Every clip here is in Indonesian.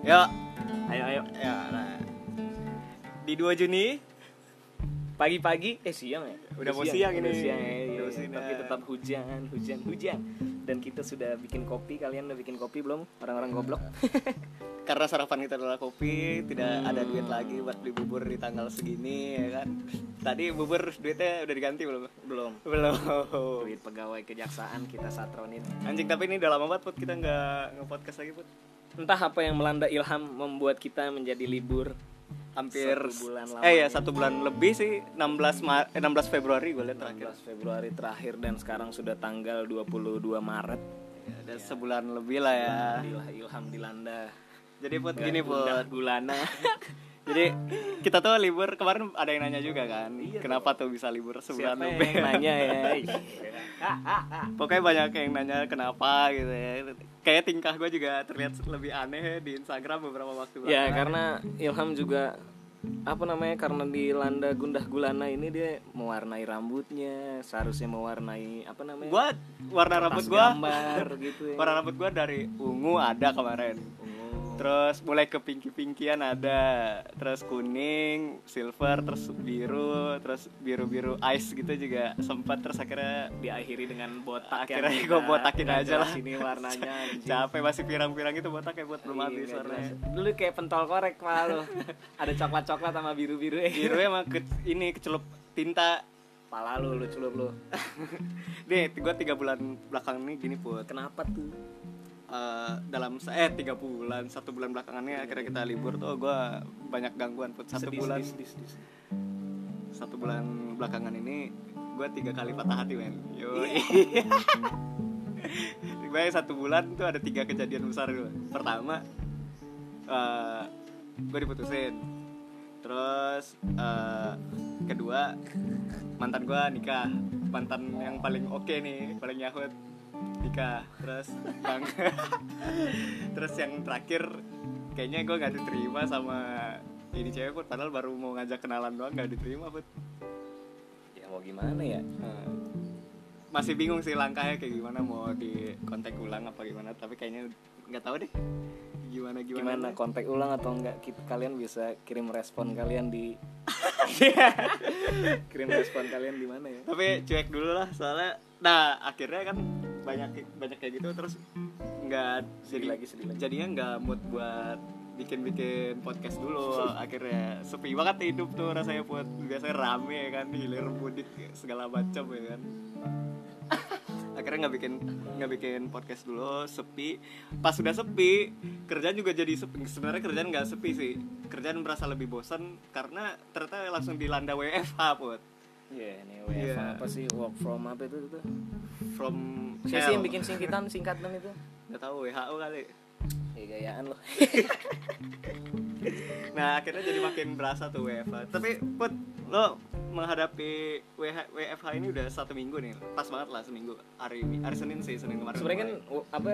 Yuk, Ayo ayo. ya. Nah. Di 2 Juni Pagi-pagi eh siang ya. Udah mau siang udah ini. siang ya, Udah iya. siang. Tapi tetap hujan, hujan, hujan. Dan kita sudah bikin kopi. Kalian udah bikin kopi belum? Orang-orang goblok. karena sarapan kita adalah kopi, tidak Hmm. ada duit lagi buat beli bubur di tanggal segini ya kan. Tadi bubur duitnya udah diganti belum? belum. Belum. Duit pegawai kejaksaan kita satronin. Anjing tapi ini udah lama banget Put kita nggak nge-podcast lagi Put. Entah apa yang melanda Ilham membuat kita menjadi libur Hampir Satu bulan Eh ya satu bulan lebih sih 16 Ma eh, 16 Februari gue lihat terakhir. 16 Februari terakhir dan sekarang sudah tanggal 22 Maret. Ya, udah sebulan lebih lah ya. Alhamdulillah Ilham dilanda. Jadi Put gini. Gundah gulana. Jadi kita tuh libur kemarin ada yang nanya juga kan. Kenapa tuh bisa libur sebulan Siapa lebih? yang nanya ya? Pokoknya banyak yang nanya kenapa gitu ya. Kayak tingkah gue juga terlihat lebih aneh di Instagram beberapa waktu ya belakangan. karena Ilham juga apa namanya karena dilanda gundah gulana ini dia mewarnai rambutnya seharusnya mewarnai apa namanya Gua warna rambut gua gambar gitu ya warna rambut gua dari ungu ada kemarin. Terus mulai ke pinky-pinkian ada, terus kuning, silver, terus biru, terus biru-biru ice gitu juga sempat terus akhirnya diakhiri dengan botak Akhirnya kita botakin aja lah. jelas ini warnanya capek masih pirang-pirang itu botak kayak buat belum habis warnanya. Dulu kayak pentol korek pak lu. Ada coklat-coklat sama biru-biru ya. Biru emang ke, ini kecelup tinta. Pala lu lu celup lu. Nih, gua tiga bulan belakang ini gini put. Kenapa tuh? Eh, dalam eh tiga bulan satu bulan belakangannya akhirnya kita libur tuh gua banyak gangguan put. Satu Sedih, bulan sedih, sedih, sedih. satu bulan belakangan ini gue tiga kali patah hati men. Yo gue satu bulan tuh ada tiga kejadian besar gue pertama eh gue diputusin. Terus eh, kedua mantan gue nikah. Mantan yang paling oke nih paling yahut nikah terus yang terus yang terakhir kayaknya gue nggak diterima sama ini cewek put. Padahal baru mau ngajak kenalan doang nggak diterima put. Ya mau gimana ya? Nah, masih bingung sih langkahnya kayak gimana mau di kontak ulang apa gimana tapi kayaknya nggak tahu deh. Gimana gimana, Gimana kontak ulang atau enggak kita kalian bisa kirim respon kalian di kirim respon kalian di mana ya? tapi cuek dulu lah soalnya nah akhirnya kan banyak banyak kayak gitu terus nggak jadi lagi, sedih lagi. jadinya nggak mood buat bikin bikin podcast dulu. Akhirnya sepi banget hidup tuh rasanya buat biasanya rame ya kan hilir mudik segala macam ya kan. Akhirnya nggak bikin nggak bikin podcast dulu sepi. Pas sudah sepi kerjaan juga jadi sepi. Sebenarnya kerjaan nggak sepi sih. Kerjaan merasa lebih bosan karena ternyata langsung dilanda WFH put Iya, ini WFH Iya. apa sih work from apa itu itu? from Siapa sih yang bikin singkatan singkatan itu? nggak tahu WHO kali Ya gayaan lo. nah akhirnya jadi makin berasa tuh WFH tapi put lo menghadapi WH, WFH ini udah satu minggu nih pas banget lah seminggu hari ini hari Senin sih Senin kemarin sebenarnya kan apa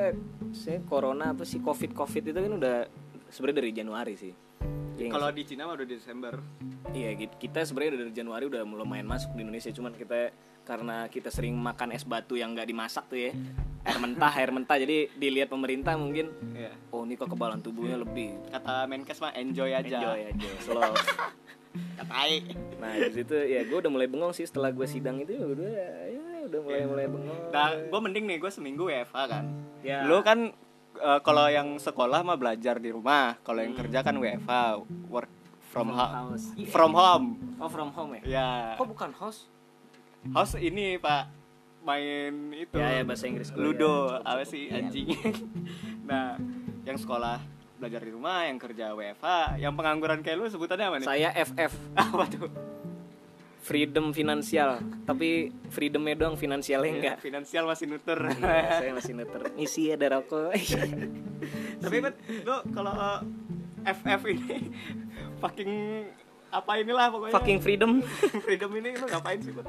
sih corona apa sih covid covid itu kan udah sebenarnya dari Januari sih Iya nggak kalau di Cina mah udah Desember. Iya kita sebenarnya udah dari Januari udah lumayan masuk di Indonesia cuman kita karena kita sering makan es batu yang nggak dimasak tuh ya air mentah air mentah jadi dilihat pemerintah mungkin ya oh ini kok kebalan tubuhnya lebih. Kata Menkes mah enjoy aja. Enjoy aja slow. Katai. Nah di situ ya gue udah mulai bengong sih setelah gue sidang itu udah ya udah mulai mulai bengong. Nah gue mending nih gue seminggu WFH kan. Ya. lu kan eh, kalau yang sekolah mah belajar di rumah. Kalau yang Hmm. kerja kan WFH work from, From ho- house. Iya. from home. Oh from home ya? Ya. Kok bukan host? House ini pak main itu Ya, ya, bahasa Inggris ludo. Ya. apa sih Iya. anjing? Nah yang sekolah belajar di rumah yang kerja WFH yang pengangguran kayak lu sebutannya apa nih? Saya FF apa tuh freedom finansial. Tapi freedomnya doang finansialnya enggak. finansial masih nutur Iya, saya masih neter isi ada rokok. Tapi bet lu kalau uh, FF ini fucking apa inilah pokoknya. Fucking freedom. Freedom ini lu ngapain sih bet?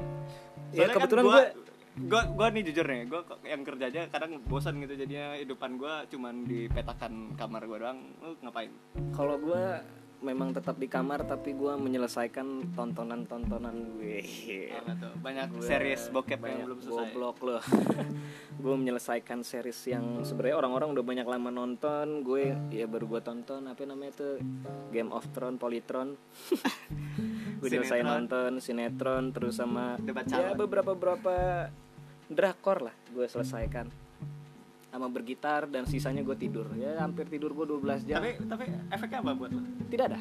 Ya, Soalnya kebetulan kan gua- gua gua nih jujur nih gua kok yang kerja aja kadang bosan gitu. Jadinya hidupan gua cuman dipetakan kamar gua doang. Lu ngapain? Kalau gue memang tetap di kamar tapi gue menyelesaikan tontonan-tontonan gue. Banyak Gue series bokep banyak yang belum selesai. goblok loh. Gue menyelesaikan series yang sebenarnya orang-orang udah banyak lama nonton. Gue ya baru gue tonton apa namanya tuh? Game of Thrones Polytron. Gue selesai nonton sinetron terus sama Debat ya beberapa beberapa drakor lah gue selesaikan sama bergitar dan sisanya gue tidur. Ya hampir tidur gue 12 jam. Tapi tapi efeknya apa buat lo tidak ada.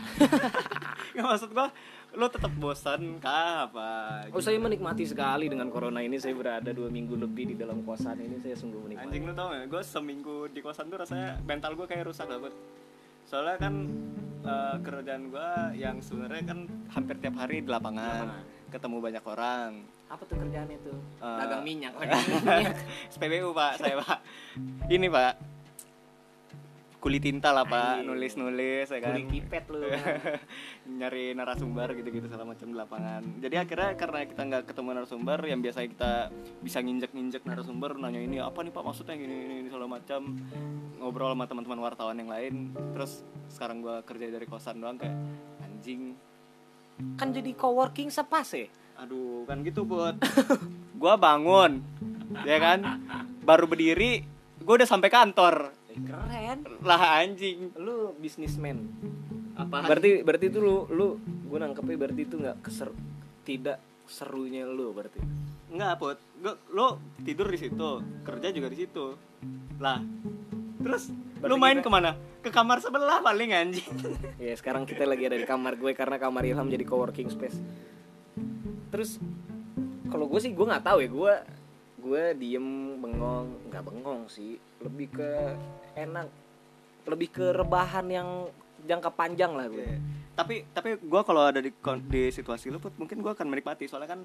Nggak maksud gua lo tetap bosan kah? Apa Oh saya menikmati sekali dengan corona ini. Saya berada dua minggu lebih di dalam kosan ini saya sungguh menikmati. anjing lo tau gak? Gue seminggu di kosan tuh rasanya mental gue kayak rusak banget soalnya kan eh, kerjaan gue yang sebenarnya kan hampir tiap hari di lapangan. Ketemu banyak orang Apa tuh kerjaannya tuh? Eh, Dagang minyak. SPBU pak saya pak. Ini pak. Kulit tinta lah pak. Nulis nulis ya kan? Kulit kipet lu. nyari narasumber gitu-gitu segala macam di lapangan. Jadi akhirnya karena kita nggak ketemu narasumber yang biasanya kita bisa nginjek-nginjek narasumber nanya ini apa nih pak? Maksudnya gini ini, ini segala macam. Ngobrol sama teman-teman wartawan yang lain. Terus sekarang gua kerja dari kosan doang kayak anjing. Kan jadi coworking sepas ya. Aduh kan gitu buat gua bangun ya kan baru berdiri gua udah sampai kantor Eh, Keren. lah anjing Lu bisnismen. apa Berarti berarti itu lu lu gue nangkepnya berarti itu nggak keser tidak serunya lu berarti. Enggak, Put. Gua, lo tidur di situ, kerja juga di situ. Lah. Terus Berarti lu main kita- ke mana? Ke kamar sebelah paling anjing. Ya sekarang kita lagi ada di kamar gue karena kamar Ilham jadi coworking space. Terus kalau gue sih gue nggak tahu ya. Gue gue diem bengong. Nggak bengong sih. Lebih ke enak. Lebih ke rebahan yang jangka panjang lah gue. tapi tapi gua kalau ada di di situasi lu Put, mungkin gua akan menikmati. Soalnya kan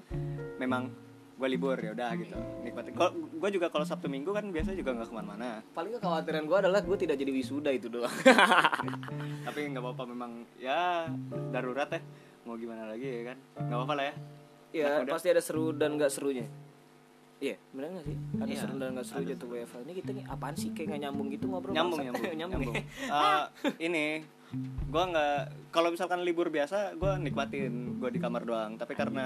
memang gua libur ya udah gitu. Nikmati. Gua juga kalau sabtu minggu kan biasanya juga nggak ke mana-mana. Paling kekhawatiran gue adalah gue tidak jadi wisuda itu doang. tapi nggak apa-apa memang ya darurat ya. Mau gimana lagi ya kan? Nggak apa-apa lah ya ya Udah. pasti ada seru dan nggak serunya. Iya, benar nggak sih? Ada Iya, seru dan nggak seru jatuh WFH. Ini kita nih apaan sih kayak nggak nyambung gitu ngobrol? nyambung bangsat. nyambung nyambung. nyambung ya? Eh, ini gua nggak kalau misalkan libur biasa gua nikmatin gua di kamar doang tapi karena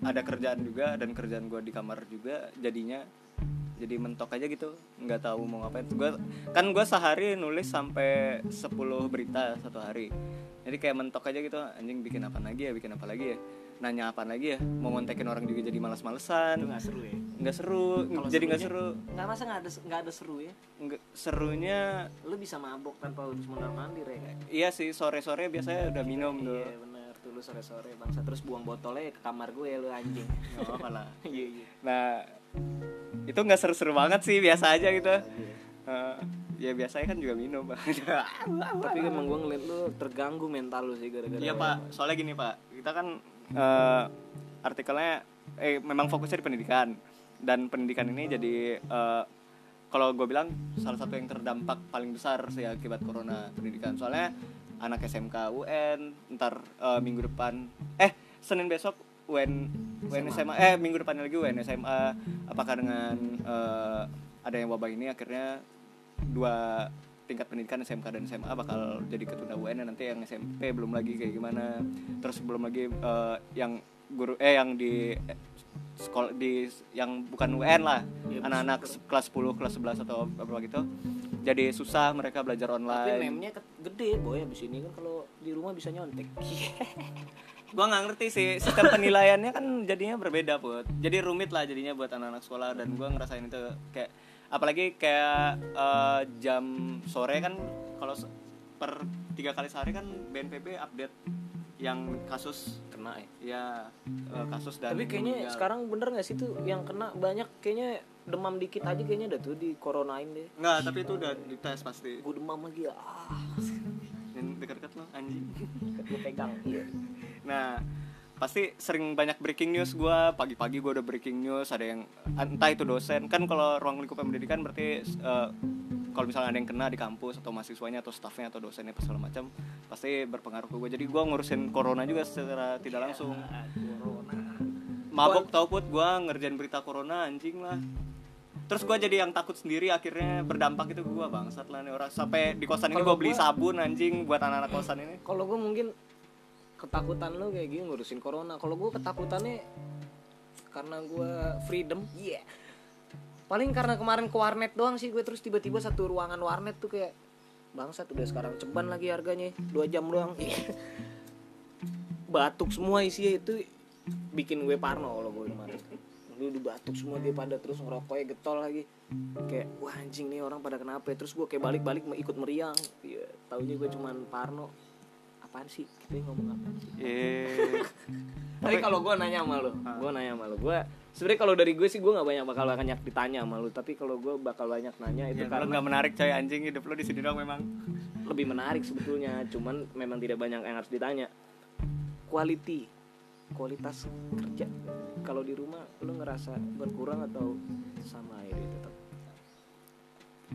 ada kerjaan juga dan kerjaan gua di kamar juga jadinya jadi mentok aja gitu nggak tahu mau ngapain gua kan gua sehari nulis sampai 10 berita satu hari jadi kayak mentok aja gitu anjing bikin apa lagi ya bikin apa lagi ya nanya apa lagi ya mau ngontekin orang juga jadi Itu males-malesan nggak seru ya? nggak seru Kalau jadi nggak seru Nggak masa nggak ada nggak ada seru ya? nggak serunya Lu bisa mabok tanpa harus mondar mandir ya? Iya sih sore-sore biasanya udah minum tuh. Iya benar tuh lu sore sore bangsa terus buang botolnya ke kamar gue ya lu anjing. Gak apa lah. Iya iya. Nah itu nggak seru-seru banget sih biasa aja gitu. Eh, ya biasanya kan juga minum. Tapi emang gue ngeliat lu terganggu mental lu sih gara-gara. Iya pak. Soalnya gini pak, kita kan eh, artikelnya eh memang fokusnya di pendidikan. Dan pendidikan ini jadi eh, kalau gue bilang salah satu yang terdampak paling besar sih akibat corona pendidikan. Soalnya anak SMK UN ntar eh, minggu depan eh Senin besok UN UN SMA eh minggu depan lagi UN SMA apakah dengan ada yang wabah ini akhirnya dua tingkat pendidikan SMK dan SMA bakal jadi ketunda UN nanti yang SMP belum lagi kayak gimana. Terus belum lagi eh, yang guru eh yang di eh, sekolah di yang bukan UN lah. Ya, anak-anak kelas 10 kelas 11 atau apa gitu. Jadi susah mereka belajar Tapi online. memnya ke- gede boy abis ini kan kalau di rumah bisa nyontek. gua nggak ngerti sih sistem penilaiannya kan jadinya berbeda buat jadi rumit lah jadinya buat anak-anak sekolah dan gua ngerasain itu kayak apalagi kayak eh, jam sore kan kalau per tiga kali sehari kan BNPB update yang kasus Kena ya. ya eh, kasus dan Tapi kayaknya meninggal. sekarang bener gak sih tuh yang kena banyak kayaknya demam dikit aja kayaknya ada tuh di coronain deh. nggak tapi itu udah dites pasti Gue demam lagi ah. yang dekat-dekat lo anjing Gue pegang. Iya. Nah, pasti sering banyak breaking news. Gua pagi-pagi gua udah breaking news ada yang entah itu dosen. Kan kalau ruang lingkup pendidikan berarti eh, kalau misalnya ada yang kena di kampus atau mahasiswanya atau staffnya atau dosennya apa segala macam pasti berpengaruh ke gue jadi gua ngurusin corona juga secara tidak langsung. Corona. mabok tau put. Gua ngerjain berita corona anjing lah. Terus gue jadi yang takut sendiri akhirnya berdampak itu gue bangsat lah nih orang. Sampai di kosan ini gue beli gua- sabun anjing buat anak-anak kosan ini. kalau gue mungkin ketakutan lo kayak gini ngurusin corona. Kalau gue ketakutannya karena gue freedom iya paling karena kemarin ke warnet doang sih gue terus tiba-tiba satu ruangan warnet tuh kayak bangsat udah sekarang ceban lagi harganya dua jam doang. Batuk semua isinya itu bikin gue parno kalau gue kemarin. Lu udah batuk semua dia pada terus ngerokoknya getol lagi. Kayak wah anjing nih orang pada kenapa ya? terus gue kayak balik-balik ikut meriang. Iya taunya gue cuman parno apaan sih? Kita ngomong apa sih? Eh tapi kalau gue nanya sama lu gue nanya sama lu gue sebenarnya kalau dari gue sih gue nggak banyak bakal banyak ditanya sama lu tapi kalau gue bakal banyak nanya itu ya, karena nggak menarik coy anjing hidup lo di sini dong memang. Lebih menarik sebetulnya cuman memang tidak banyak yang harus ditanya. Quality kualitas kerja. Kalau di rumah lu ngerasa berkurang atau sama dia tetap?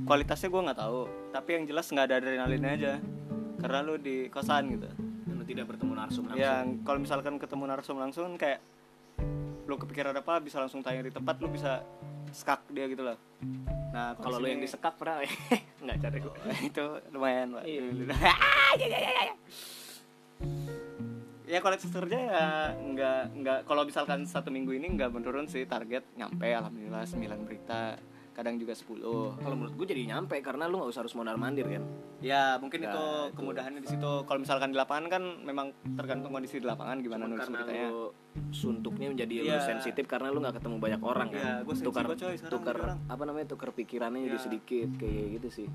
Kualitasnya gue nggak tahu tapi yang jelas nggak ada adrenalinnya aja karena lu di kosan gitu. Lu tidak bertemu narsum langsung. Yang kalau misalkan ketemu narsum langsung kayak lu kepikiran apa bisa langsung tanya di tempat lu bisa skak dia gitu loh. Nah kalau lu yang disekap pernah nggak cari gue itu lumayan pak. Iya. ya kualitas kerja ya nggak nggak kalau misalkan satu minggu ini nggak menurun sih target nyampe alhamdulillah 9 berita kadang juga 10 kalau menurut gue jadi nyampe karena lu nggak usah harus mondar mandir kan ya mungkin Ya, itu itu. kemudahannya di situ kalau misalkan di lapangan kan memang tergantung kondisi di lapangan gimana nulis beritanya lu suntuknya menjadi lu Iya. sensitif karena lu nggak ketemu banyak orang kan Iya, gua tukar coy, tukar orang. apa namanya tukar pikirannya jadi Iya. sedikit kayak gitu sih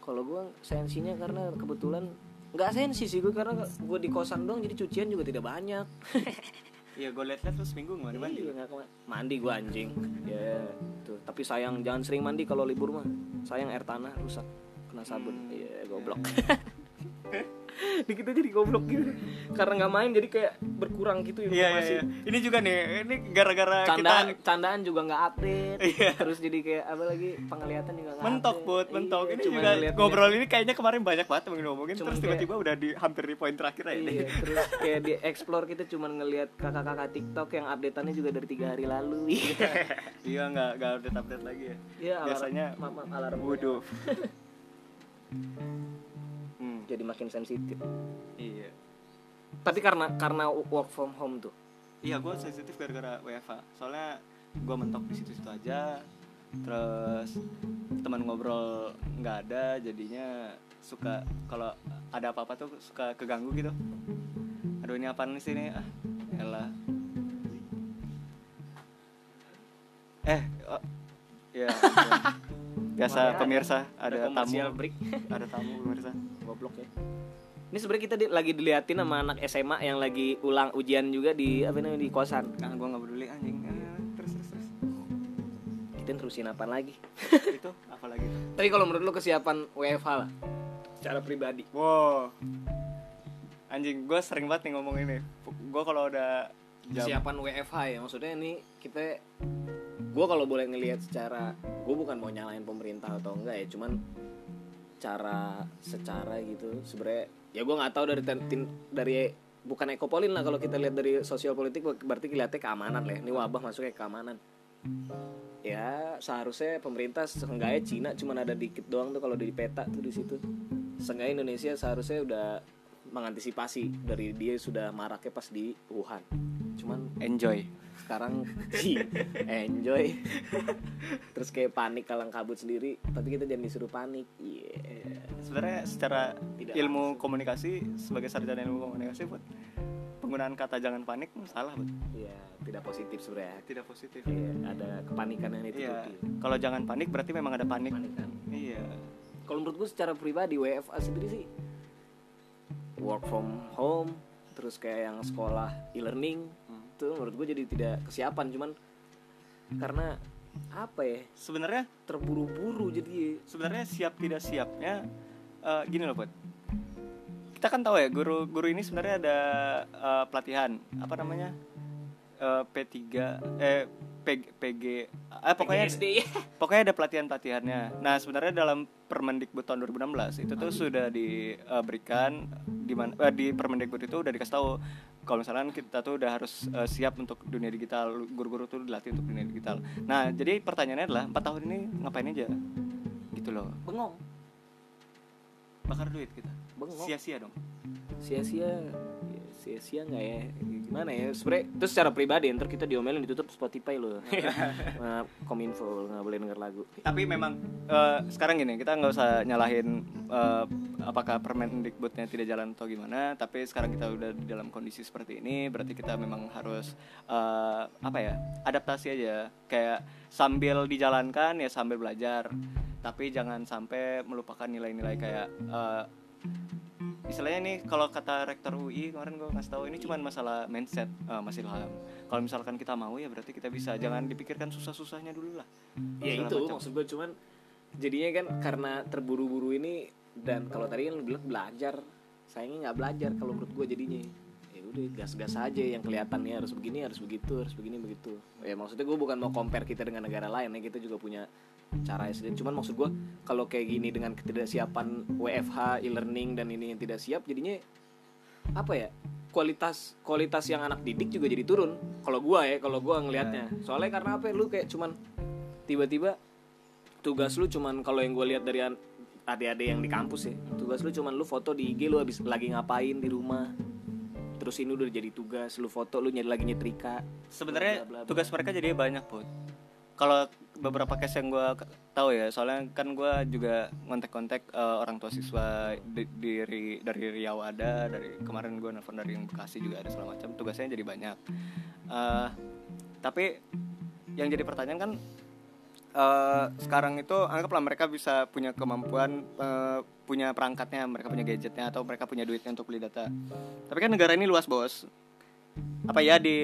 kalau gua sensinya karena kebetulan nggak sensi sih gue karena gue di kosan dong jadi cucian juga tidak banyak Iya gue liat-liat terus minggu nggak ada mandi? Iya, nggak kema- mandi gue anjing. Ya tuh. Tapi sayang jangan sering mandi kalau libur mah. Sayang air tanah rusak kena sabun. Hmm, iya goblok Dikit aja jadi goblok gitu karena nggak main jadi kayak berkurang gitu Iya, iya, informasi iya. Ini juga nih, ini gara-gara candaan kita candaan juga nggak update Iya. terus jadi kayak apa lagi penglihatan juga nggak mentok update. buat mentok. Iya, ini cuma juga ngeliat- ngobrol ini kayaknya kemarin banyak banget yang ngomongin Cuman terus kayak- tiba-tiba udah di hampir di poin terakhir ya. Iya, terus kayak di explore kita cuma ngelihat kakak-kakak TikTok yang updateannya juga dari tiga hari lalu. Iya nggak nggak update update lagi ya. Iya, alarm- Biasanya maaf, alarm. Waduh. hmm, Jadi makin sensitif. iya. Tapi karena karena work from home tuh. Iya gue sensitif gara-gara WFA. Soalnya gue mentok di situ-situ aja. Terus teman ngobrol nggak ada, jadinya suka kalau ada apa-apa tuh suka keganggu gitu. Aduh ini apaan sih ini? Ah, elah. Eh, oh, ya. Biasa pemirsa ada, tamu. commercial break. Ada tamu pemirsa. Goblok ya. Ini sebenarnya kita di- lagi diliatin sama anak SMA yang lagi ulang ujian juga di apa namanya di kosan. Nah, gue nggak peduli anjing. Eh, terus terus terus. Kita terusin apa lagi? Itu apa lagi? Tapi kalau menurut lu kesiapan WFH lah secara pribadi. Wow. Anjing, gue sering banget nih ngomong ini. Gue kalau udah jam Kesiapan WFH ya maksudnya ini kita gue kalau boleh ngelihat secara gue bukan mau nyalain pemerintah atau enggak ya cuman cara secara gitu sebenarnya ya gue nggak tahu dari ten- tin- dari bukan ekopolin lah kalau kita lihat dari sosial politik berarti kelihatannya keamanan lah ya. ini wabah masuknya keamanan ya seharusnya pemerintah seenggaknya Cina cuman ada dikit doang tuh kalau di peta tuh di situ seenggaknya Indonesia seharusnya udah mengantisipasi dari dia sudah maraknya pas di Wuhan cuman enjoy. Sekarang sih enjoy terus kayak panik kalang kabut sendiri tapi kita jangan disuruh panik iya Sebenarnya secara Tidak ilmu komunikasi sebagai sarjana ilmu komunikasi buat penggunaan kata jangan panik salah buat. iya tidak positif sebenarnya Tidak positif. Iya, ada kepanikan yang Iya. ditutupi Kalau jangan panik berarti memang ada panik. kepanikan Iya. kalau menurut gue secara pribadi WFA sendiri sih work from home terus kayak yang sekolah e-learning Hmm. itu menurut gue jadi tidak kesiapan cuman karena apa ya? Sebenarnya terburu-buru jadi. sebenarnya siap tidak siapnya eh, gini loh buat kita kan tahu ya guru guru ini sebenarnya ada eh, pelatihan apa namanya? Eh, P3 eh PG, PG eh pokoknya SD pokoknya ada pelatihan pelatihannya nah sebenarnya dalam Permendikbud tahun 2016 itu tuh sudah diberikan di mana eh, di Permendikbud itu udah dikasih tahu kalau misalkan kita tuh udah harus eh, siap untuk dunia digital guru-guru tuh dilatih untuk dunia digital. Nah jadi pertanyaannya adalah empat tahun ini ngapain aja? Gitu loh. Bengong. Bakar duit kita. Bengong. sia-sia dong. Sia-sia sia-sia nggak ya? Gimana ya? Sebenernya itu secara pribadi ntar kita diomelin ditutup Spotify lo nah, kominfo nggak boleh denger lagu. Tapi memang eh, sekarang gini kita nggak usah nyalahin eh, apakah Permendikbudnya tidak jalan atau gimana tapi sekarang kita udah di dalam kondisi seperti ini berarti kita memang harus eh, apa ya adaptasi aja. Kayak sambil dijalankan ya sambil belajar. Tapi jangan sampai melupakan nilai-nilai kayak eh, istilahnya nih kalau kata rektor UI kemarin gue ngasih tahu ini cuma masalah mindset eh, Mas Ilham kalau misalkan kita mau ya berarti kita bisa. Jangan dipikirkan susah-susahnya dulu lah. Ya itu macam. maksud gue cuman jadinya kan karena terburu-buru ini dan kalau tadi kan bilang belajar sayangnya nggak belajar kalau menurut gue jadinya. Ya udah gas-gas aja yang kelihatannya harus begini harus begitu harus begini begitu. Ya maksudnya gue bukan mau compare kita dengan negara lain ya kita juga punya cara sendiri. Cuman maksud gue kalau kayak gini dengan ketidaksiapan WFH e-learning dan ini yang tidak siap jadinya apa ya kualitas kualitas yang anak didik juga jadi turun. Kalau gua ya kalau gua ngelihatnya. Soalnya karena apa ya, lu kayak cuman tiba-tiba tugas lu cuman kalau yang gue lihat dari adik-adik yang di kampus ya tugas lu cuman lu foto di IG lu habis lagi ngapain di rumah. Terus ini udah jadi tugas lu foto lu nyari lagi nyetrika. Sebenarnya tugas mereka jadi banyak put kalau beberapa case yang gue tahu ya soalnya kan gue juga kontak-kontak eh, orang tua siswa di, dari dari Riau ada dari kemarin gue nelfon dari Bekasi juga ada segala macam tugasnya jadi banyak. Eh, tapi yang jadi pertanyaan kan eh, sekarang itu anggaplah mereka bisa punya kemampuan eh, punya perangkatnya mereka punya gadgetnya atau mereka punya duitnya untuk beli data. Tapi kan negara ini luas bos apa ya di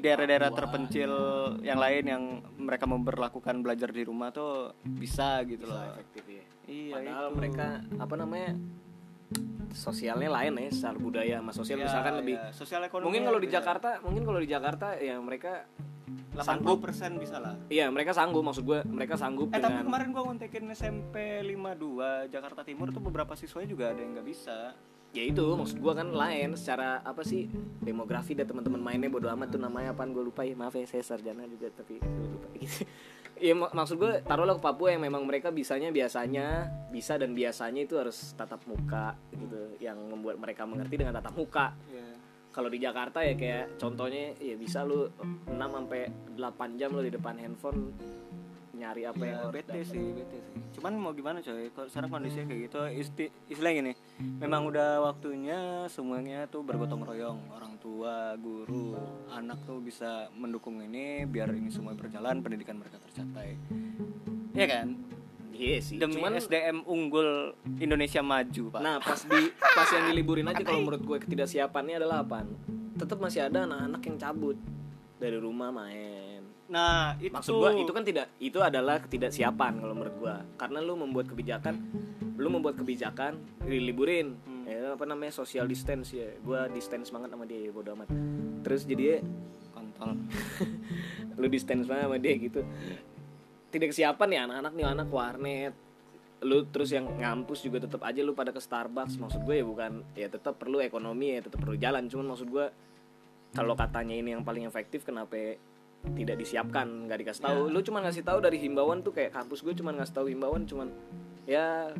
daerah-daerah terpencil yang lain yang mereka memperlakukan belajar di rumah tuh bisa gitu loh. efektif ya iya padahal itu. mereka apa namanya sosialnya lain ya secara budaya sama sosial. Ya, misalkan lebih ya, sosial ekonomi mungkin kalau di beda. Jakarta mungkin kalau di Jakarta ya mereka 80% bisa lah. Iya mereka sanggup maksud gue mereka sanggup eh tapi dengan kemarin gua ngontekin SMP 52 Jakarta Timur tuh beberapa siswanya juga ada yang nggak bisa ya itu maksud gua kan lain secara apa sih demografi dan teman-teman mainnya bodo amat tuh namanya apaan gue lupa ya. Maaf ya saya sarjana juga tapi lupa gitu. Ya mak- maksud gue taruhlah ke Papua yang memang mereka bisanya biasanya bisa dan biasanya itu harus tatap muka gitu yang membuat mereka mengerti dengan tatap muka. Kalau di Jakarta ya kayak contohnya ya bisa lu 6 sampai 8 jam lu di depan handphone nyari apa yang ya, lu bete sih. Bete sih. Cuman mau gimana coy? Kalau sekarang kondisinya kayak gitu isti istilahnya gini memang udah waktunya semuanya tuh bergotong royong. Orang tua guru anak tuh bisa mendukung ini biar ini semua berjalan pendidikan mereka tercapai. Iya kan? Iya sih demi cuman SDM unggul Indonesia maju pak. Nah pas di pas yang diliburin aja kalau menurut gue ketidaksiapannya adalah apa? Tetap masih ada anak-anak yang cabut. Dari rumah main. Nah itu. Maksud gue itu kan tidak itu adalah ketidaksiapan kalau menurut gue karena lu membuat kebijakan lu membuat kebijakan diliburin. Ya apa namanya social distance ya. Gue distance banget sama dia ya bodo amat. Terus jadi kontol. Lu distance banget sama dia gitu. Tidak kesiapan nih anak-anak nih anak warnet. Lu terus yang ngampus juga tetap aja lu pada ke Starbucks. Maksud gue ya bukan ya tetap perlu ekonomi ya tetap perlu jalan. Cuman maksud gue kalau katanya ini yang paling efektif kenapa tidak disiapkan nggak dikasih tahu lu cuma ngasih tahu dari himbauan tuh kayak kampus gue cuma ngasih tahu himbauan cuman ya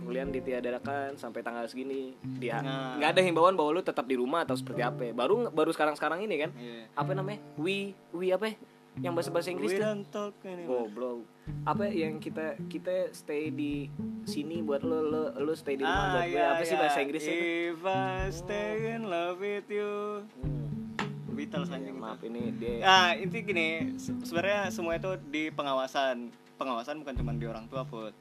kuliah ditiadakan sampai tanggal segini dia Nah. nggak ada himbauan bahwa lu tetap di rumah atau seperti apa ya. baru baru sekarang sekarang ini kan Iya. apa namanya we we apa ya? yang bahasa bahasa Inggris anymore. goblok apa ya yang kita kita stay di sini buat lo lo lo stay di rumah buat gue iya, apa sih iya. bahasa Inggrisnya tuh? If I stay in love with you Hmm. Beatles Ya, anjing itu. maaf ini dia Nah, inti gini, se- sebenarnya semua itu di pengawasan. Pengawasan bukan cuma di orang tua, Put.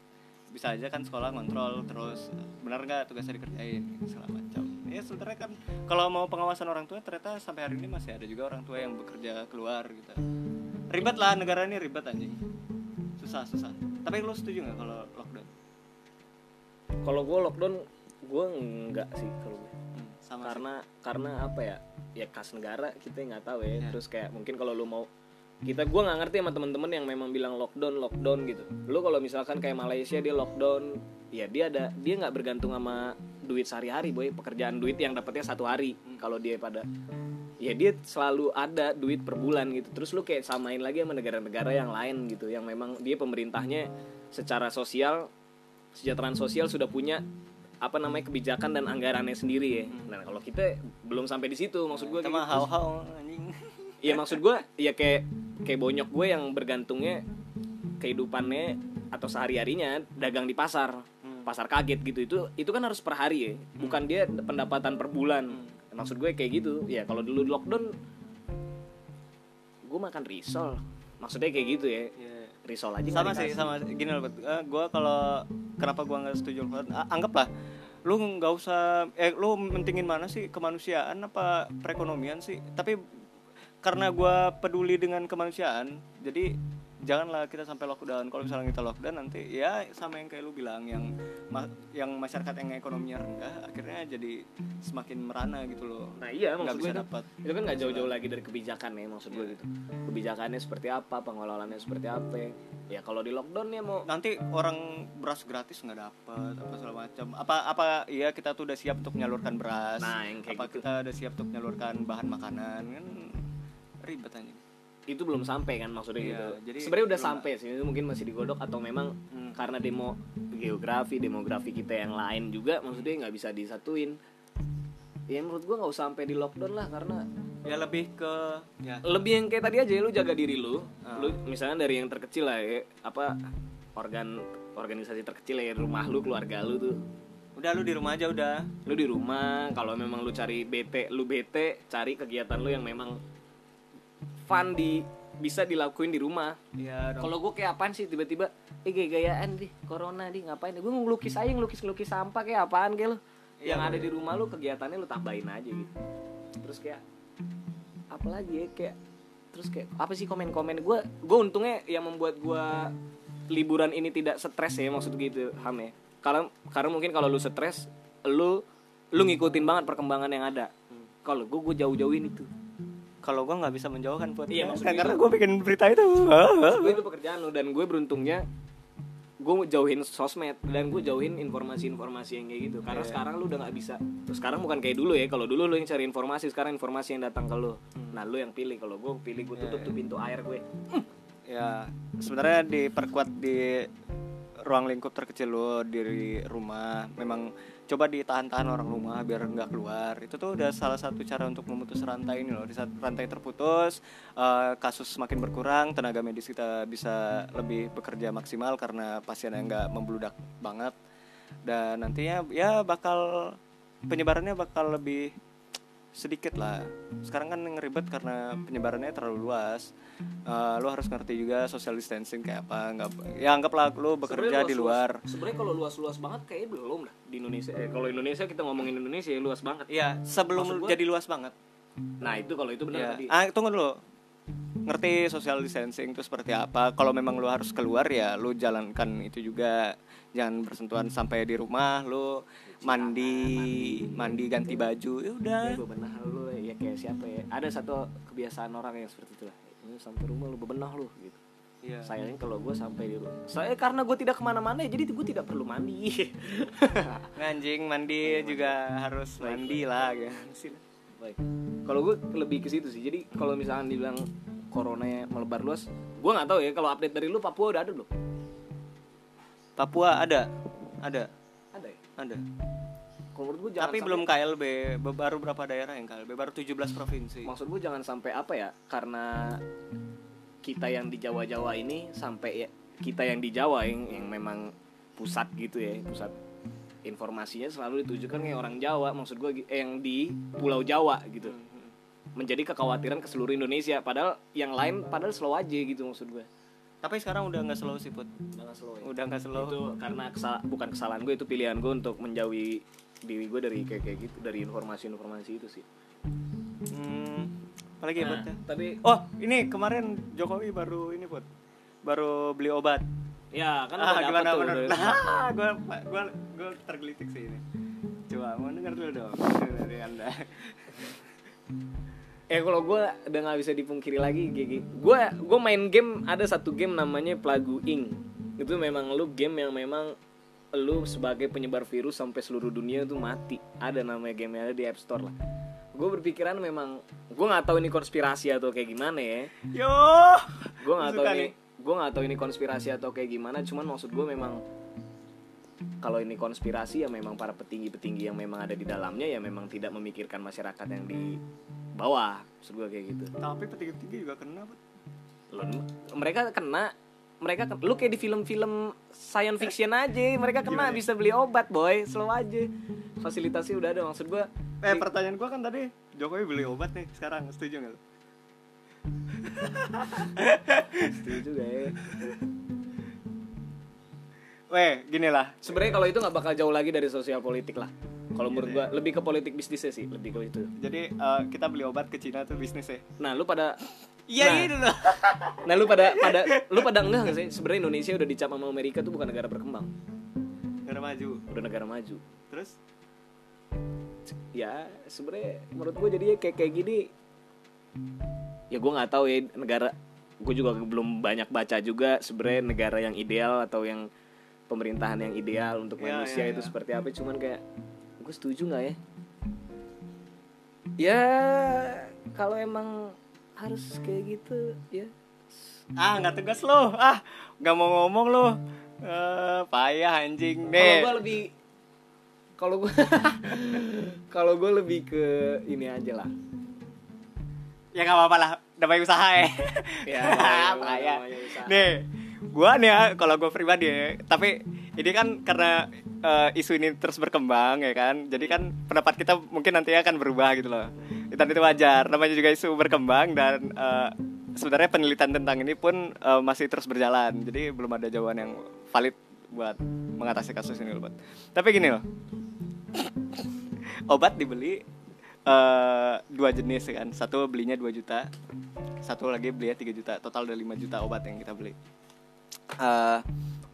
Bisa aja kan sekolah ngontrol terus benar nggak tugasnya dikerjain segala macam. Ya sebenarnya kan kalau mau pengawasan orang tua ternyata sampai hari ini masih ada juga orang tua yang bekerja keluar gitu. Ribet lah negara ini ribet anjing. Susah, susah. Tapi lu setuju nggak kalau lockdown? kalau gue lockdown gue enggak sih kalau gue sama karena karena apa ya? Ya kas negara kita nggak tahu ya. Ya. terus kayak mungkin kalau lu mau kita gue nggak ngerti sama temen-temen yang memang bilang lockdown lockdown gitu. Lu kalau misalkan kayak Malaysia dia lockdown ya dia ada dia nggak bergantung sama duit sehari-hari boy. Pekerjaan duit yang dapatnya satu hari. Kalau dia pada ya dia selalu ada duit per bulan gitu. Terus lu kayak samain lagi sama negara-negara yang lain gitu yang memang dia pemerintahnya secara sosial kesejahteraan sosial sudah punya apa namanya kebijakan dan anggarannya sendiri ya. Nah kalau kita belum sampai di situ maksud gue sama hal-hal anjing. Iya maksud gue ya kayak kayak bonyok gue yang bergantungnya kehidupannya atau sehari harinya dagang di pasar. Pasar kaget gitu itu itu kan harus per hari ya. Bukan dia pendapatan per bulan. Maksud gue kayak gitu. Ya kalau dulu lockdown gue makan risol. Maksudnya kayak gitu ya. Iya. Risol aja sama sih sama. Gini loh uh, gue kalau kenapa gue nggak setuju a- anggaplah lu nggak usah eh lu mentingin mana sih? Kemanusiaan apa perekonomian sih? Tapi karena gue peduli dengan kemanusiaan jadi janganlah kita sampai lockdown. Kalau misalnya kita lockdown nanti ya sama yang kayak lu bilang yang ma- yang masyarakat yang ekonominya rendah akhirnya jadi semakin merana gitu loh. Nah iya nggak maksud bisa dapat itu kan nggak jauh-jauh lagi dari kebijakan ya maksud gue gitu. Kebijakannya seperti apa pengelolaannya seperti apa. Ya kalau di lockdown ya mau nanti orang beras gratis nggak dapat apa segala macam apa apa iya kita tuh udah siap untuk menyalurkan beras. Nah, yang kayak apa gitu. kita udah siap untuk menyalurkan bahan makanan kan ribet aja itu belum sampai kan maksudnya Iya, gitu. jadi Sebenarnya udah sampai sih, itu mungkin masih digodok atau memang Hmm. karena demo geografi, demografi kita yang lain juga maksudnya nggak bisa disatuin. Ya menurut gua nggak usah sampai di lockdown lah karena ya lebih ke ya lebih yang kayak tadi aja lu jaga diri lu. Ah. Lu misalnya dari yang terkecil lah ya, apa organ organisasi terkecil ya rumah lu, keluarga lu tuh. udah lu di rumah aja udah Lu di rumah, kalau memang lu cari bete, lu bete, cari kegiatan lu yang memang fun di bisa dilakuin di rumah. ya dong. Kalau gue kayak apaan sih tiba-tiba eh gaya-gayaan deh corona deh ngapain? Gue ngelukis aja ngelukis ngelukis sampah kayak apaan kayak lo Iya, yang ada bener. di rumah lu kegiatannya lu tambahin aja gitu. Terus kayak apa lagi ya kayak terus kayak apa sih komen-komen? Gue gue untungnya yang membuat gue liburan ini tidak stres ya maksud gitu ham ya. Karena karena mungkin kalau lu stres lu lu ngikutin banget perkembangan yang ada. Kalau gue gue jauh-jauhin itu kalau gua nggak bisa menjauhkan buat Iya, maksudnya karena itu. gue bikin berita itu. Gue itu pekerjaan lu dan gue beruntungnya gue jauhin sosmed dan gue jauhin informasi-informasi yang kayak gitu. Karena Iya. sekarang lu udah nggak bisa. Terus sekarang bukan kayak dulu ya kalau dulu lu yang cari informasi sekarang informasi yang datang ke lu. Nah lu yang pilih. Kalau gue pilih gue tutup Iya, tuh pintu air gue. Ya sebenarnya diperkuat di ruang lingkup terkecil lo di rumah. Memang coba ditahan-tahan orang rumah biar nggak keluar. Itu tuh udah salah satu cara untuk memutus rantai ini loh. Di saat rantai terputus eh, kasus semakin berkurang tenaga medis kita bisa lebih bekerja maksimal karena pasiennya nggak membludak banget. Dan nantinya ya bakal penyebarannya bakal lebih sedikit lah sekarang kan ngeribet karena penyebarannya terlalu luas Eh, lu harus ngerti juga social distancing kayak apa nggak ya anggaplah lu bekerja di luar sebenarnya kalau luas-luas banget kayaknya belum lah di Indonesia eh, kalau Indonesia kita ngomongin Indonesia ya luas banget Iya, sebelum gua- jadi luas banget. nah itu kalau itu benar Ya. tadi Ah, tunggu dulu. Ngerti social distancing itu seperti apa? Kalau memang lu harus keluar ya lu jalankan itu juga. Jangan bersentuhan sampai di rumah, lu mandi, mandi ganti baju. Ya udah. Ya, bebenah lu ya kayak siapa ya. Ada satu kebiasaan orang yang seperti itu lah sampai rumah lu bebenah lu gitu. Iya. sayangnya kalau gue sampai di rumah. Saya karena gue tidak ke mana-mana ya jadi gue tidak perlu mandi. Anjing mandi juga harus mandi lah ya. baik. Kalau gue lebih ke situ sih. Jadi kalau misalkan dibilang corona melebar luas gue nggak tahu ya kalau update dari lu Papua udah ada belum Papua ada. Ada. ada ya Ada. kalau menurut gue jangan Tapi sampai- belum KLB, baru berapa daerah yang KLB? Baru 17 provinsi. maksud gue jangan sampai apa ya karena kita yang di Jawa-Jawa ini sampai ya kita yang di Jawa yang, yang memang pusat gitu ya pusat informasinya selalu ditujukan ke orang Jawa maksud gue eh, yang di Pulau Jawa gitu menjadi kekhawatiran ke seluruh Indonesia padahal yang lain padahal slow aja gitu maksud gue Tapi sekarang udah nggak slow sih, Put. jangan slow ya. Udah nggak slow. itu karena kesal- bukan kesalahan gue itu pilihan gue untuk menjauhi diri gue dari kayak kayak gitu dari informasi-informasi itu sih Hmm, apalagi ya, Nah, ya? tapi Oh, ini kemarin Jokowi baru ini, Put. Baru beli obat. ya kan ah, udah gimana tuh, menurut? udah- Ah, gua gua gua tergelitik sih ini. Coba mau denger dulu dong dari Anda. Eh kalau gue udah nggak bisa dipungkiri lagi Gigi. Gue gue main game ada satu game namanya Plague Inc. Itu memang lu game yang memang lu sebagai penyebar virus sampai seluruh dunia tuh mati. Ada namanya game ada di App Store lah. Gue berpikiran memang gue nggak tahu ini konspirasi atau kayak gimana ya. Yo. gue nggak tahu ini gue nggak tahu ini konspirasi atau kayak gimana. Cuman maksud gue memang kalau ini konspirasi ya memang para petinggi-petinggi yang memang ada di dalamnya ya memang tidak memikirkan masyarakat yang di bawah maksud gue kayak gitu Tapi petinggi-petinggi juga kena, Bud. Loh, mereka kena mereka lu kayak di film-film science fiction aja mereka kena Gimana? bisa beli obat boy slow aja fasilitasnya udah ada maksud gue Eh, pertanyaan gua kan tadi Jokowi beli obat nih sekarang, setuju nggak lu? setuju gak ya Weh, gini lah. sebenarnya kalau itu nggak bakal jauh lagi dari sosial politik lah kalau menurut gua lebih ke politik bisnisnya sih lebih ke itu Jadi eh, kita beli obat ke Cina tuh bisnis ya. nah lu pada Iya Nah. gitu loh. nah lu pada pada lu pada enggak nggak sih sebenarnya Indonesia udah dicap sama Amerika tuh bukan negara berkembang Negara maju. udah negara maju Terus ya sebenarnya menurut gue jadinya kayak kayak gini ya gue nggak tahu ya negara gue juga belum banyak baca juga sebenarnya negara yang ideal atau yang pemerintahan yang ideal untuk Ya, manusia ya, itu ya. seperti apa cuman kayak gue setuju nggak ya ya kalau emang harus kayak gitu ya ah nggak tegas lo. Ah, nggak mau ngomong lo. Eh, payah anjing kalau nih. gue lebih kalau gue kalau gue lebih ke ini aja lah Ya nggak apa-apa lah, namanya usaha ya. Ya, payah. namanya usaha. Nih, gua nih ya kalau gua pribadi ya, tapi ini kan karena eh, isu ini terus berkembang ya kan. Jadi kan pendapat kita mungkin nantinya akan berubah gitu loh. Dan itu wajar. Namanya juga isu berkembang dan eh, sebenarnya penelitian tentang ini pun eh, masih terus berjalan. Jadi belum ada jawaban yang valid buat mengatasi kasus ini loh. Tapi gini loh. Obat dibeli eh, dua jenis ya kan. Satu belinya 2 juta, satu lagi belinya 3 juta. Total ada 5 juta obat yang kita beli. Eh,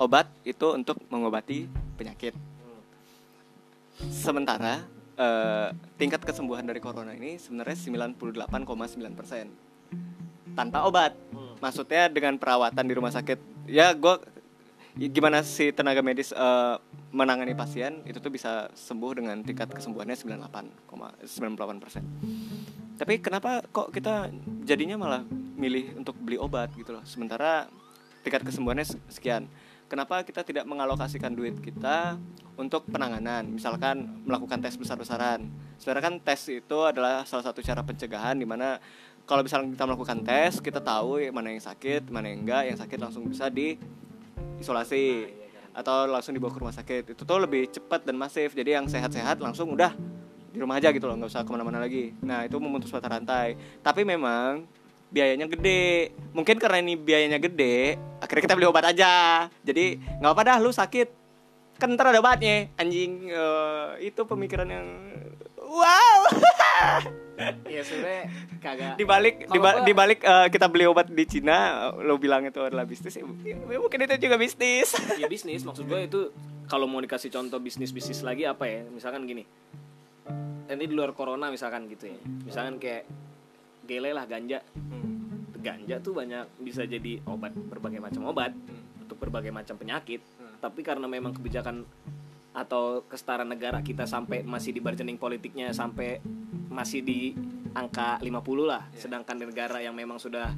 obat itu untuk mengobati penyakit. Sementara eh, tingkat kesembuhan dari corona ini sebenarnya 98,9% tanpa obat. Maksudnya dengan perawatan di rumah sakit. Ya gue gimana sih tenaga medis eh, menangani pasien itu tuh bisa sembuh dengan tingkat kesembuhannya 98,98%. Tapi kenapa kok kita jadinya malah milih untuk beli obat gitu loh. Sementara tingkat kesembuhannya se- sekian. Kenapa kita tidak mengalokasikan duit kita untuk penanganan, misalkan melakukan tes besar-besaran. Sebenarnya kan tes itu adalah salah satu cara pencegahan di mana kalau misalnya kita melakukan tes, kita tahu mana yang sakit, mana yang enggak, yang sakit langsung bisa diisolasi atau langsung dibawa ke rumah sakit. Itu tuh lebih cepat dan masif. Jadi yang sehat-sehat langsung udah di rumah aja gitu loh, nggak usah ke mana-mana lagi. Nah itu memutus mata rantai. Tapi memang biayanya gede. Mungkin karena ini biayanya gede akhirnya kita beli obat aja. Jadi nggak apa dah lu sakit. Kan ntar ada obatnya. Anjing eh, itu pemikiran yang wow. Ya sebenarnya kagak. Dibalik diba- dibalik eh, kita beli obat di Cina lo bilang itu adalah bisnis. Ya, ya mungkin itu juga bisnis. Ya bisnis. Maksud gue itu kalau mau dikasih contoh bisnis bisnis lagi apa ya? Misalkan gini. Ini di luar corona misalkan gitu ya. Misalkan kayak gele lah ganja. Ganja tuh banyak bisa jadi obat berbagai macam obat untuk berbagai macam penyakit. Tapi karena memang kebijakan atau kesetaraan negara kita sampai masih di bargaining politiknya sampai masih di angka 50 lah sedangkan di negara yang memang sudah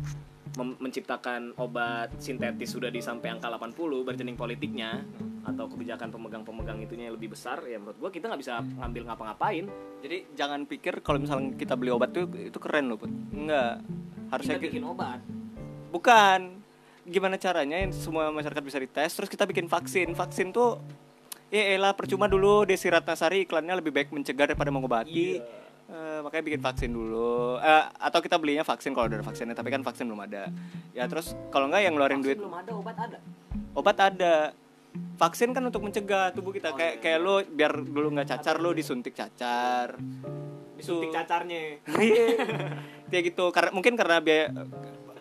menciptakan obat sintetis sudah di sampai angka 80 bargaining politiknya atau kebijakan pemegang-pemegang itunya yang lebih besar ya menurut gua kita nggak bisa ngambil ngapa-ngapain. Jadi jangan pikir kalau misalnya kita beli obat tuh itu keren loh Put. enggak harusnya kita ki- bikin obat. Bukan. Gimana caranya yang semua masyarakat bisa dites terus kita bikin vaksin. Vaksin tuh ya elah percuma dulu Desi Ratnasari iklannya lebih baik mencegah daripada mengobati Eh, makanya bikin vaksin dulu. Eh, atau kita belinya vaksin kalau udah ada vaksinnya tapi kan vaksin belum ada. Ya terus kalau nggak yang ngeluarin duit Vaksin belum ada obat ada? Obat ada. Vaksin kan untuk mencegah tubuh kita. Kayak kayak lo biar dulu nggak cacar lo disuntik cacar. Disuntik Tuh. cacarnya. Kayak gitu. Karena mungkin karena biaya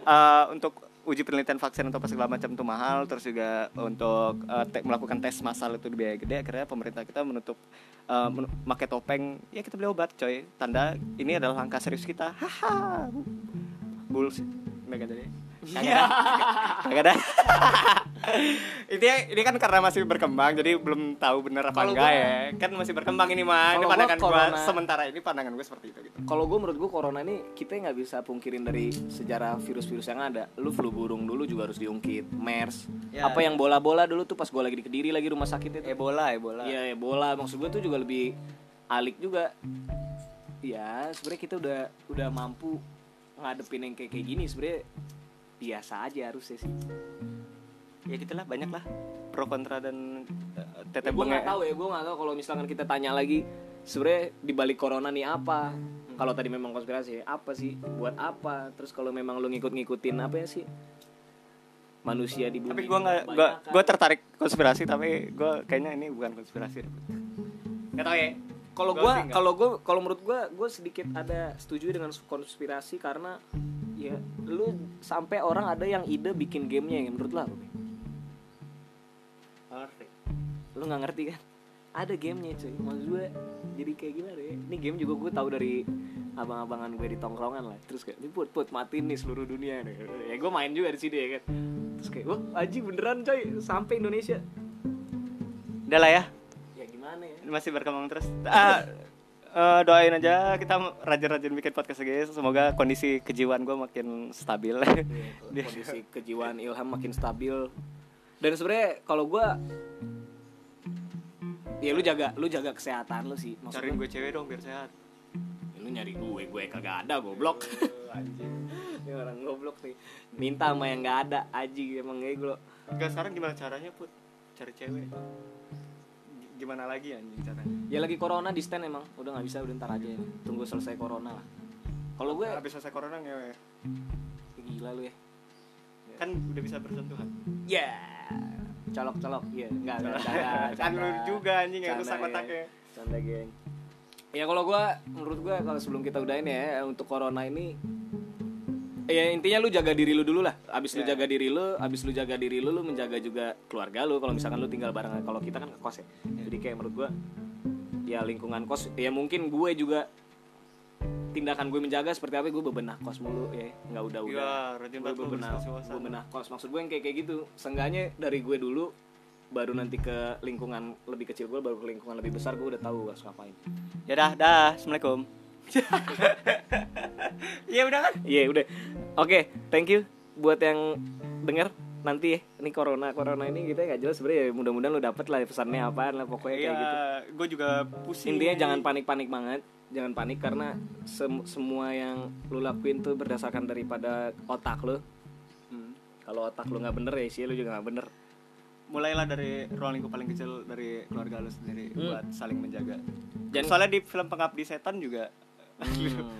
eh, untuk uji penelitian vaksin atau apa segala macam itu mahal terus juga untuk eh, te- melakukan tes massal itu biaya gede akhirnya pemerintah kita menutup men- pakai topeng. Ya kita beli obat coy. Tanda ini adalah langkah serius kita. Haha. Bullshit. Nggak kan jadi Kagak ada. Intinya ini kan karena masih berkembang jadi belum tahu bener apa enggak gua- ya. Kan masih berkembang ini mah. Ini pandangan gua sementara ini pandangan gue seperti itu gitu. Kalau gue menurut gue corona ini kita nggak bisa pungkirin dari sejarah virus-virus yang ada. Lu flu burung dulu juga harus diungkit, MERS. Ya. Apa yang bola-bola dulu tuh pas gue lagi di Kediri lagi rumah sakit itu. Ebola, Ebola. Iya Ebola maksud gue tuh juga lebih alik juga. Ya sebenarnya kita udah udah mampu ngadepin yang kayak kayak gini sebenarnya biasa aja harusnya sih. Ya gitulah banyak lah pro kontra dan uh, Ya, tete gue nggak tahu ya, gue nggak tahu kalau misalkan kita tanya lagi sebenarnya di balik corona nih apa? Kalau tadi memang konspirasi, apa sih? Buat apa? Terus kalau memang lu ngikut-ngikutin apa ya sih? Manusia di bumi. Tapi gue nggak, gue gue tertarik konspirasi tapi gue kayaknya ini bukan konspirasi. Nggak tahu ya. kalau nggak. kalau gua kalau menurut gua gua sedikit ada setuju dengan konspirasi karena ya lu sampai orang ada yang ide bikin gamenya ya menurut lu apa? Bi? lu nggak ngerti kan? Ada gamenya cuy. Maksud gue jadi kayak gimana ya? Ini game juga gue tahu dari abang-abangan gue di tongkrongan lah. Terus kayak ini put put matiin nih seluruh dunia nih. Ya gue main juga di sini ya kan? Terus kayak wah aji beneran coy. Sampai Indonesia. Udah lah ya, ya gimana ya? Masih berkembang terus. Ah, eh, doain aja kita rajin-rajin bikin podcast guys. Semoga kondisi kejiwaan gue makin stabil. Iya, kondisi kejiwaan Ilham makin stabil dan sebenarnya kalau gue ya lu jaga lu jaga kesehatan lu sih maksud Cariin gue cewek dong biar sehat. ya lu nyari gue gue kagak ada goblok Anjing. ini orang goblok nih minta sama yang nggak ada aji emang ego Gak sekarang gimana caranya put cari cewek? Gimana lagi anjing caranya? ya lagi corona di stand emang udah nggak bisa udah ntar aja tunggu selesai corona lah kalau gue Habis selesai corona ngewe. gila lu ya Kan udah bisa bersentuhan. ya colok colok ya nggak nggak kan lu juga anjing yang rusak ya. otaknya. Canda geng. Ya kalau gua menurut gua kalau sebelum kita udahin ya untuk corona ini ya intinya lu jaga diri lu dulu lah. Abis lu Ya. jaga diri lu, abis lu jaga diri lu, lu menjaga juga keluarga lu. Kalau misalkan lu tinggal bareng kalau kita kan ke kos ya. Jadi kayak menurut gua ya lingkungan kos ya mungkin gue juga tindakan gue menjaga seperti apa gue bebenah kos mulu ya nggak udah udah Iya, rajin gue bebenah bersih-bersih. bebenah kos maksud gue yang kayak kayak gitu seenggaknya dari gue dulu baru nanti ke lingkungan lebih kecil gue baru ke lingkungan lebih besar gue udah tahu harus ngapain Ya dah, dah. Assalamualaikum. Iya udah kan? iya udah oke thank you buat yang denger nanti ya ini corona corona ini kita nggak jelas sebenarnya ya mudah-mudahan lu dapet lah pesannya apaan lah pokoknya Iya, kayak gitu gue juga pusing. intinya jangan panik-panik banget jangan panik karena sem- semua yang lu lakuin tuh berdasarkan daripada otak lu Hmm. kalau otak lu nggak bener ya isi lu juga nggak bener Mulailah dari ruang lingkup paling kecil dari keluarga lu sendiri Hmm. buat saling menjaga. Jangan- Soalnya di film Pengabdi Setan juga Hmm.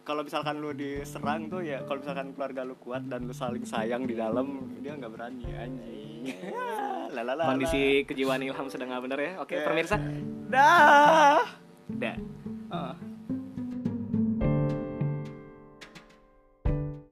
kalau misalkan lu diserang tuh ya kalau misalkan keluarga lu kuat dan lu saling sayang di dalam dia nggak berani anjing. Kondisi kejiwaan Ilham sedang nggak bener ya oke Ya. pemirsa dah. dah Ah.